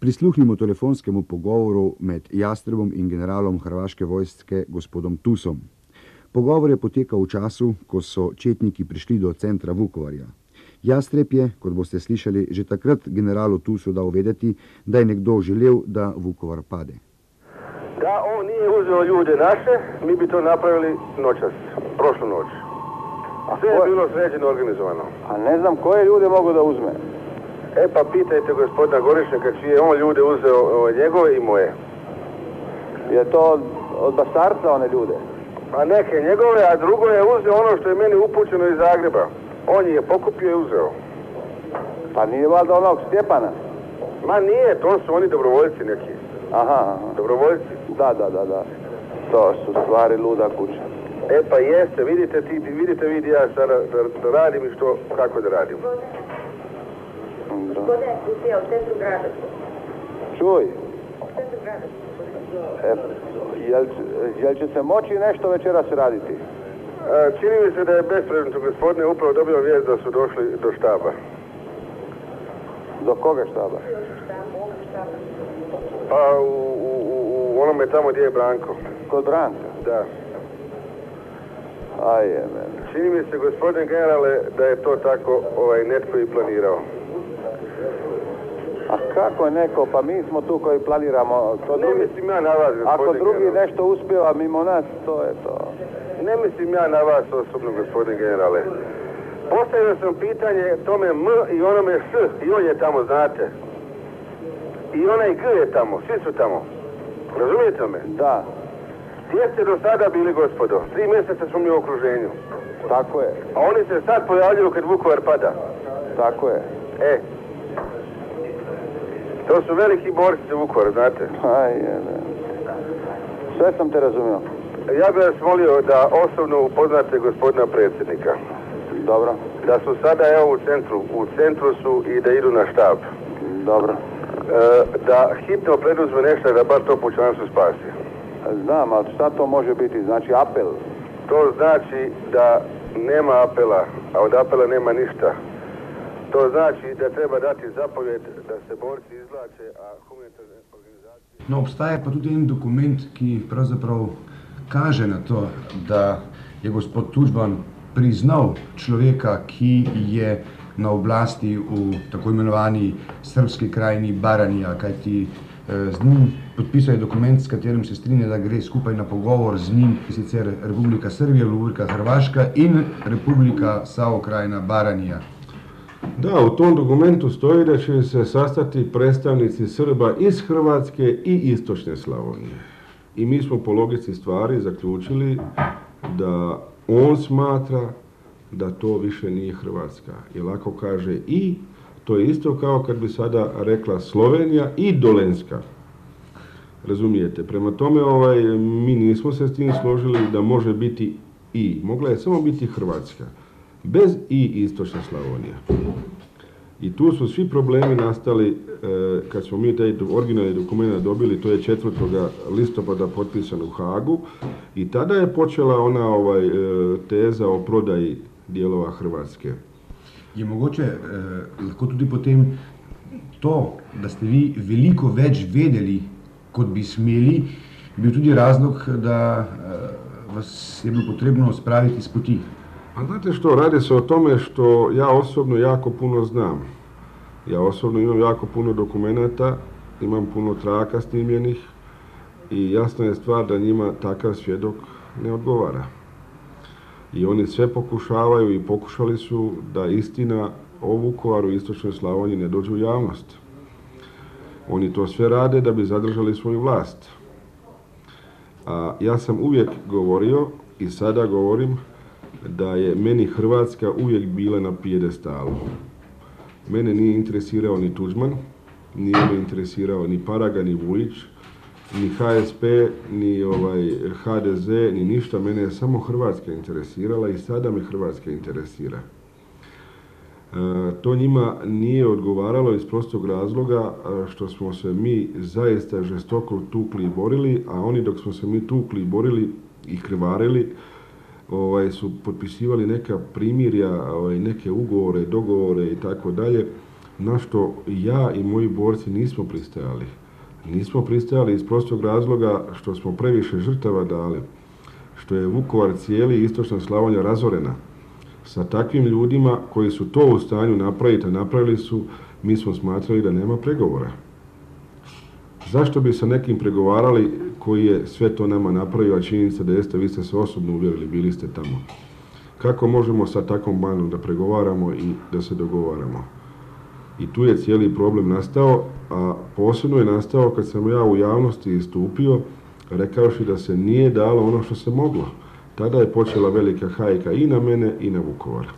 Prisluhnimo telefonskemu pogovoru med Jastrebom in generalom hrvaške vojske gospodom Tusom. Pogovor je potekal v času, ko so četniki prišli do centra Vukovarja. Jastreb je, kot boste slišali, že takrat generalu Tusu dal vedeti, da je nekdo želel, da Vukovar pade. Da on nije uzeo ljude naše, mi bi to napravili noćas, prošlu noć. Sve je bilo sređeno organizovano. A ne znam koje ljude mogu da uzme. E pa pitajte gospodina Gorišnjaka čije je on ljude uzeo ovaj, njegove i moje. Je to od, od Basarca one ljude? Pa neke njegove, a drugo je uzeo ono što je meni upućeno iz Zagreba. On je pokupio i uzeo. Pa nije valjda onog Stjepana? Ma nije, to su oni dobrovoljci neki. Aha, aha. Dobrovoljci. Da, da, da, da. To su stvari luda kuća. E pa jeste, vidite ti, vidite vidi ja sada da, da radim i što, kako da radim. U centru grada. Čuj, U centru grada. e, jel, jel će se moći nešto večeras raditi? A, čini mi se da je bespredmetno gospodine upravo dobio vijest da su došli do štaba. Do koga štaba? Pa u, u, u- u onome tamo gdje je Branko. Kod Branka. Da. Aj, je, men. Čini mi se gospodine generale da je to tako ovaj netko i planirao. A kako je neko, pa mi smo tu koji planiramo. To Ne drugi, mislim ja na vas gospodine ako drugi generale. nešto uspjeva mimo nas, to je to. Ne mislim ja na vas osobno gospodine generale. Postavio sam pitanje tome M i onome S i on je tamo, znate. I onaj G je tamo, svi su tamo. Razumijete me? Da, Gdje ste do sada bili, gospodo? Tri mjeseca smo mi u okruženju. tako je, A oni se sad pojavljuju kad Vukovar pada. tako je. E. To su veliki borci za Vukovar, znate. Aj, men. Sve sam te razumio. Ja bih vas molio da osobno upoznate gospodina predsjednika. Dobro, Da su sada evo u centru. U centru su i da idu na štab. dobro. E, da hitno preduzme nešto da bar to pućanstvo spasi. Znam, ali šta to može biti? Znači apel. To znači da nema apela, a od apela nema ništa. To znači da treba dati zapovjed da se borci izvlače, a humanitarne organizacije... No, obstaja pa tudi en dokument, ki pravzaprav kaže na to, da je gospod Tužban priznal človeka, ki je na oblasti v tako imenovani srpski krajini Baranija, kajti eh, z njim podpisal je dokument, s katerim se strinja, da gre skupaj na pogovor z njim, sicer Republika Srbija, Republika Hrvaška in Republika Sao krajina Baranija. Da, u tom dokumentu stoji da će se sastati predstavnici Srba iz Hrvatske i istočne Slavonije. I mi smo po logici stvari zaključili da on smatra da to više nije Hrvatska. Jer ako kaže i, to je isto kao kad bi sada rekla Slovenija i Dolenska. Razumijete? Prema tome ovaj, mi nismo se s tim složili da može biti i. Mogla je samo biti Hrvatska. Bez i istočna Slavonija. I tu su svi problemi nastali e, kad smo mi taj originalni dokument dobili, to je 4. listopada potpisan u Hagu i tada je počela ona ovaj, e, teza o prodaji dijelova Hrvatske. Je mogoče eh, lahko tudi potem to, da ste vi veliko več vedeli, kot bi smeli, bil tudi razlog, da vas je bilo potrebno spraviti s poti? A znate što, radi se o tome što ja osobno jako puno znam. Ja osobno imam jako puno dokumenata, imam puno traka snimljenih i jasna je stvar da njima takav svjedok ne odgovara. I oni sve pokušavaju i pokušali su da istina o Vukovaru i Istočnoj Slavoniji ne dođe u javnost. Oni to sve rade da bi zadržali svoju vlast. A ja sam uvijek govorio i sada govorim da je meni Hrvatska uvijek bila na pijedestalu. Mene nije interesirao ni Tuđman, nije me interesirao ni Paraga, ni Vujić, ni HSP, ni ovaj HDZ, ni ništa. Mene je samo Hrvatska interesirala i sada me Hrvatska interesira. E, to njima nije odgovaralo iz prostog razloga e, što smo se mi zaista žestoko tukli i borili, a oni dok smo se mi tukli i borili i krvarili, ovaj, su potpisivali neka primirja, ovaj, neke ugovore, dogovore i tako dalje, na što ja i moji borci nismo pristajali. Nismo pristajali iz prostog razloga što smo previše žrtava dali, što je Vukovar cijeli i istočna Slavonja razorena. Sa takvim ljudima koji su to u stanju napraviti, a napravili su, mi smo smatrali da nema pregovora. Zašto bi sa nekim pregovarali koji je sve to nama napravio, a činjenica da jeste, vi ste se osobno uvjerili, bili ste tamo. Kako možemo sa takvom bandom da pregovaramo i da se dogovaramo? I tu je cijeli problem nastao, a posebno je nastao kad sam ja u javnosti istupio, rekavši da se nije dalo ono što se moglo. Tada je počela velika hajka i na mene i na Vukovar.